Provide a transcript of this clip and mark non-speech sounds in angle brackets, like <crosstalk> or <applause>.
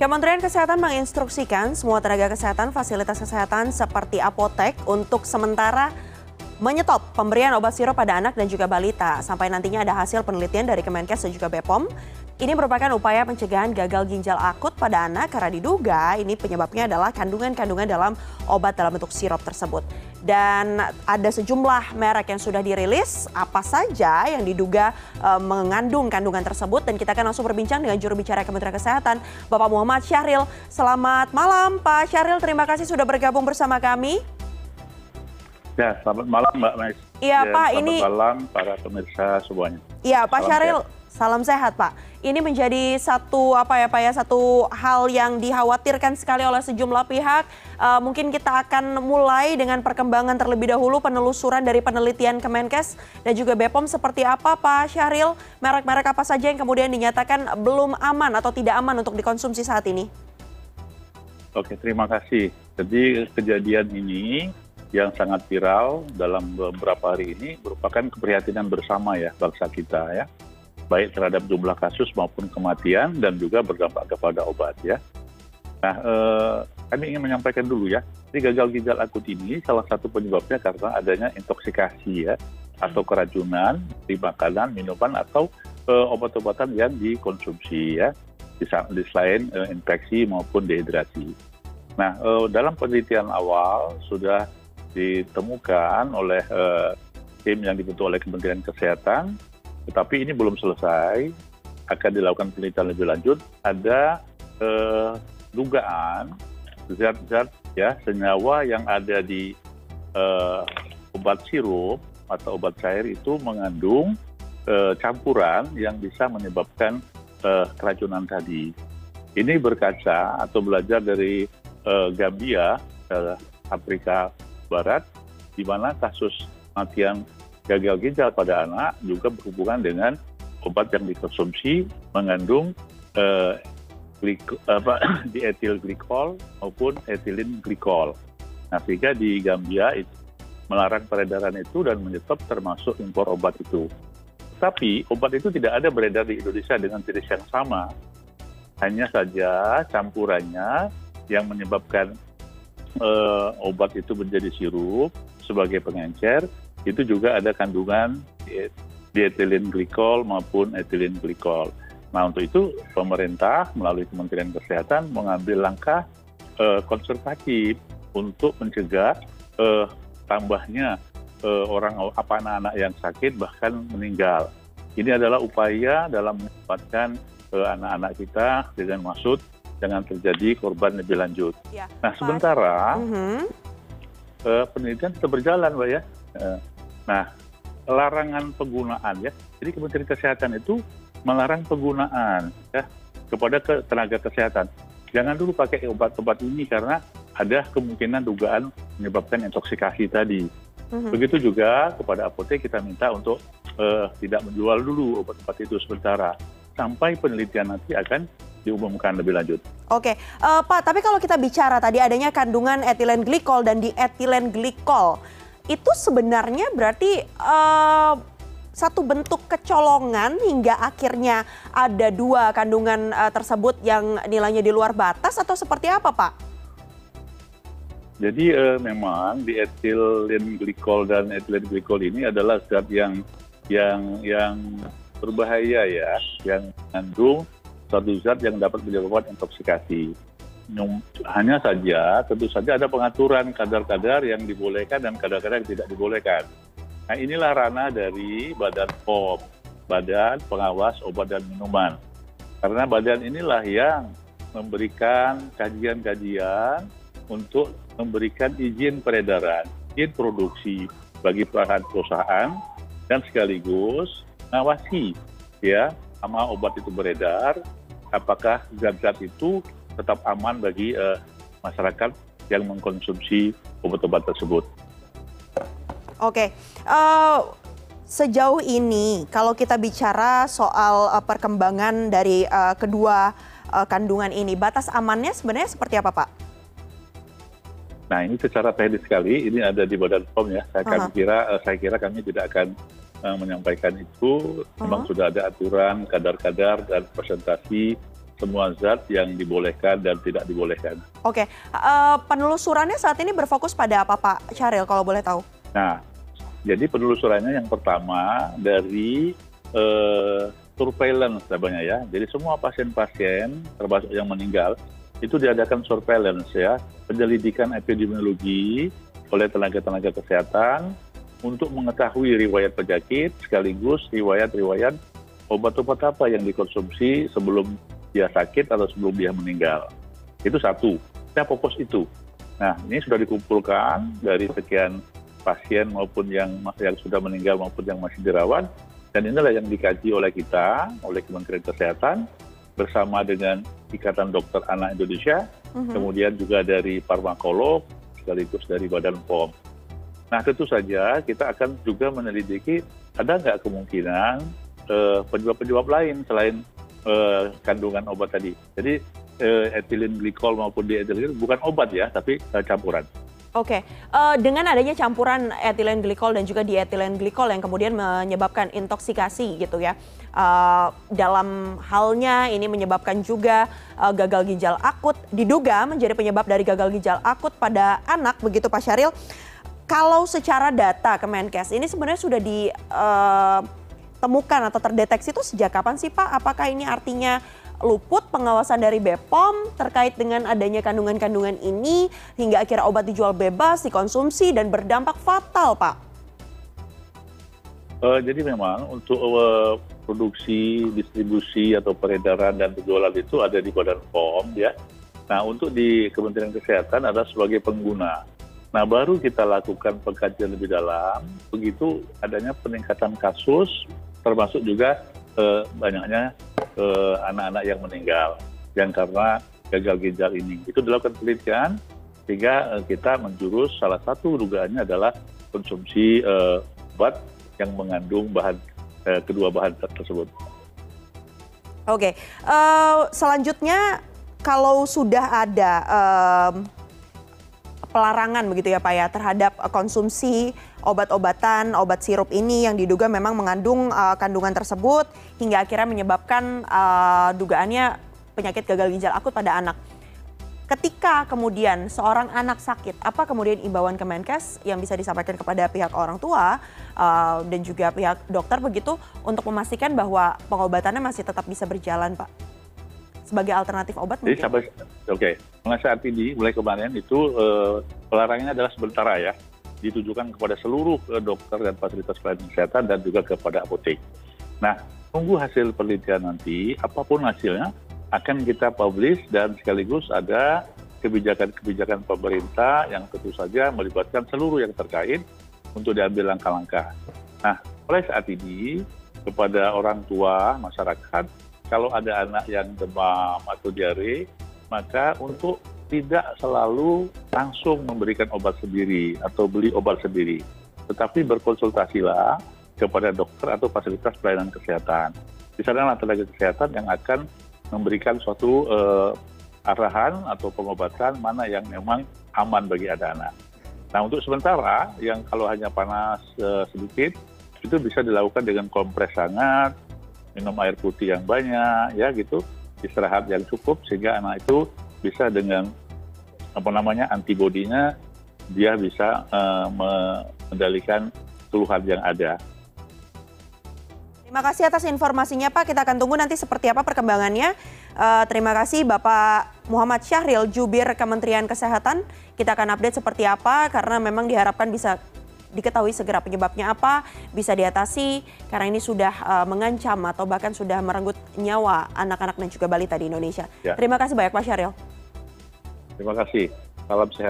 Kementerian Kesehatan menginstruksikan semua tenaga kesehatan fasilitas kesehatan seperti apotek untuk sementara menyetop pemberian obat sirup pada anak dan juga balita sampai nantinya ada hasil penelitian dari Kemenkes dan juga BPOM. Ini merupakan upaya pencegahan gagal ginjal akut pada anak karena diduga ini penyebabnya adalah kandungan-kandungan dalam obat dalam bentuk sirup tersebut. Dan ada sejumlah merek yang sudah dirilis apa saja yang diduga e, mengandung kandungan tersebut dan kita akan langsung berbincang dengan juru bicara Kementerian Kesehatan Bapak Muhammad Syahril. Selamat malam Pak Syahril, terima kasih sudah bergabung bersama kami. Ya, selamat malam Mbak Mais. Iya ya, Pak, selamat ini. malam para pemirsa semuanya. Iya Pak Salam Syahril, salam sehat Pak. Ini menjadi satu apa ya Pak ya satu hal yang dikhawatirkan sekali oleh sejumlah pihak. Uh, mungkin kita akan mulai dengan perkembangan terlebih dahulu penelusuran dari penelitian Kemenkes dan juga BPOM seperti apa Pak Syahril? Merek-merek apa saja yang kemudian dinyatakan belum aman atau tidak aman untuk dikonsumsi saat ini? Oke, terima kasih. Jadi kejadian ini yang sangat viral dalam beberapa hari ini merupakan keprihatinan bersama ya bangsa kita ya baik terhadap jumlah kasus maupun kematian dan juga berdampak kepada obat ya. Nah, eh, kami ingin menyampaikan dulu ya, jadi gagal ginjal akut ini salah satu penyebabnya karena adanya intoksikasi ya atau keracunan di makanan, minuman atau eh, obat-obatan yang dikonsumsi ya, di, di selain eh, infeksi maupun dehidrasi. Nah, eh, dalam penelitian awal sudah ditemukan oleh eh, tim yang dibentuk oleh Kementerian Kesehatan tetapi ini belum selesai akan dilakukan penelitian lebih lanjut ada eh, dugaan zat-zat ya senyawa yang ada di eh, obat sirup atau obat cair itu mengandung eh, campuran yang bisa menyebabkan keracunan tadi. Ini berkaca atau belajar dari Gambia, Afrika Barat, di mana kasus kematian gagal ginjal pada anak juga berhubungan dengan obat yang dikonsumsi mengandung eh, dietil glikol <clears throat> maupun etilen glikol. Nah, sehingga di Gambia itu melarang peredaran itu dan menyetop termasuk impor obat itu. Tapi obat itu tidak ada beredar di Indonesia dengan jenis yang sama. Hanya saja campurannya yang menyebabkan uh, obat itu menjadi sirup sebagai pengencer itu juga ada kandungan diethylene glikol maupun ethylene glikol. Nah untuk itu pemerintah melalui Kementerian Kesehatan mengambil langkah uh, konservatif untuk mencegah uh, tambahnya uh, orang apa anak-anak yang sakit bahkan meninggal. Ini adalah upaya dalam menyelamatkan uh, anak-anak kita dengan maksud jangan terjadi korban lebih lanjut. Ya, nah sementara uh -huh. uh, penelitian tetap berjalan, Mbak ya. Nah larangan penggunaan ya jadi kementerian kesehatan itu melarang penggunaan ya kepada ke tenaga kesehatan jangan dulu pakai obat-obat ini karena ada kemungkinan dugaan menyebabkan intoksikasi tadi mm-hmm. begitu juga kepada apotek kita minta untuk uh, tidak menjual dulu obat-obat itu sementara sampai penelitian nanti akan diumumkan lebih lanjut. Oke, uh, Pak. Tapi kalau kita bicara tadi adanya kandungan etilen glikol dan dietilen glikol, itu sebenarnya berarti uh, satu bentuk kecolongan hingga akhirnya ada dua kandungan uh, tersebut yang nilainya di luar batas atau seperti apa Pak? Jadi uh, memang di etilen glikol dan etilen glikol ini adalah zat yang yang yang berbahaya ya, yang mengandung satu zat yang dapat menyebabkan intoksikasi hanya saja tentu saja ada pengaturan kadar-kadar yang dibolehkan dan kadar-kadar yang tidak dibolehkan. Nah inilah ranah dari Badan POM, Badan Pengawas Obat dan Minuman. Karena badan inilah yang memberikan kajian-kajian untuk memberikan izin peredaran, izin produksi bagi perusahaan dan sekaligus ngawasi ya sama obat itu beredar, apakah zat-zat itu tetap aman bagi uh, masyarakat yang mengkonsumsi obat-obat tersebut. Oke, uh, sejauh ini kalau kita bicara soal uh, perkembangan dari uh, kedua uh, kandungan ini, batas amannya sebenarnya seperti apa, Pak? Nah, ini secara teknis sekali, ini ada di Badan POM ya. Saya, uh -huh. kira, uh, saya kira kami tidak akan uh, menyampaikan itu. Memang uh -huh. sudah ada aturan kadar-kadar dan presentasi semua zat yang dibolehkan dan tidak dibolehkan. Oke, uh, penelusurannya saat ini berfokus pada apa Pak Syahril kalau boleh tahu? Nah, jadi penelusurannya yang pertama dari uh, surveillance namanya ya. Jadi semua pasien-pasien termasuk yang meninggal itu diadakan surveillance ya, penyelidikan epidemiologi oleh tenaga-tenaga kesehatan untuk mengetahui riwayat penyakit sekaligus riwayat-riwayat obat-obat apa yang dikonsumsi sebelum dia sakit atau sebelum dia meninggal. Itu satu. Kita fokus itu. Nah, ini sudah dikumpulkan dari sekian pasien maupun yang yang sudah meninggal maupun yang masih dirawat dan inilah yang dikaji oleh kita, oleh Kementerian Kesehatan bersama dengan Ikatan Dokter Anak Indonesia, uh-huh. kemudian juga dari farmakolog sekaligus dari Badan POM. Nah, tentu saja kita akan juga menyelidiki ada nggak kemungkinan uh, penyebab-penyebab lain selain kandungan obat tadi. Jadi uh, ethylene glikol maupun diethylene bukan obat ya, tapi uh, campuran. Oke, dengan adanya campuran etilen glikol dan juga dietilen glikol yang kemudian menyebabkan intoksikasi gitu ya. Dalam halnya ini menyebabkan juga gagal ginjal akut, diduga menjadi penyebab dari gagal ginjal akut pada anak begitu Pak Syaril. Kalau secara data Kemenkes ini sebenarnya sudah di uh, temukan atau terdeteksi itu sejak kapan sih Pak? Apakah ini artinya luput pengawasan dari BPOM terkait dengan adanya kandungan-kandungan ini hingga akhirnya obat dijual bebas, dikonsumsi dan berdampak fatal Pak? Uh, jadi memang untuk uh, produksi, distribusi atau peredaran dan penjualan itu ada di Badan POM ya. Nah untuk di Kementerian Kesehatan ada sebagai pengguna. Nah baru kita lakukan pengkajian lebih dalam, begitu adanya peningkatan kasus termasuk juga eh, banyaknya eh, anak-anak yang meninggal yang karena gagal ginjal ini. Itu dilakukan penelitian sehingga eh, kita menjurus salah satu dugaannya adalah konsumsi obat yang mengandung bahan kedua bahan tersebut. Oke, uh, selanjutnya kalau sudah ada um, pelarangan begitu ya Pak ya terhadap konsumsi obat-obatan, obat sirup ini yang diduga memang mengandung uh, kandungan tersebut hingga akhirnya menyebabkan uh, dugaannya penyakit gagal ginjal akut pada anak. Ketika kemudian seorang anak sakit, apa kemudian imbauan Kemenkes yang bisa disampaikan kepada pihak orang tua uh, dan juga pihak dokter begitu untuk memastikan bahwa pengobatannya masih tetap bisa berjalan, Pak? Sebagai alternatif obat Jadi sampai, oke, okay. mulai saat ini, mulai kemarin itu uh, pelarangannya adalah sementara ya ditujukan kepada seluruh eh, dokter dan fasilitas pelayanan kesehatan dan juga kepada apotek. Nah, tunggu hasil penelitian nanti, apa pun hasilnya akan kita publish dan sekaligus ada kebijakan-kebijakan pemerintah yang tentu saja melibatkan seluruh yang terkait untuk diambil langkah-langkah. Nah, oleh saat ini kepada orang tua masyarakat, kalau ada anak yang demam atau diare, maka untuk tidak selalu langsung memberikan obat sendiri atau beli obat sendiri, tetapi berkonsultasilah kepada dokter atau fasilitas pelayanan kesehatan. Di sana tenaga kesehatan yang akan memberikan suatu uh, arahan atau pengobatan mana yang memang aman bagi anak-anak. Nah untuk sementara yang kalau hanya panas uh, sedikit itu bisa dilakukan dengan kompres hangat, minum air putih yang banyak, ya gitu, istirahat yang cukup sehingga anak itu bisa dengan apa namanya antibodinya dia bisa uh, mengendalikan keluhan yang ada. Terima kasih atas informasinya Pak. Kita akan tunggu nanti seperti apa perkembangannya. Uh, terima kasih Bapak Muhammad Syahril, Jubir Kementerian Kesehatan. Kita akan update seperti apa karena memang diharapkan bisa diketahui segera penyebabnya apa, bisa diatasi karena ini sudah uh, mengancam atau bahkan sudah merenggut nyawa anak-anak dan juga balita di Indonesia. Ya. Terima kasih banyak Pak Syahril. Terima kasih. Salam sehat.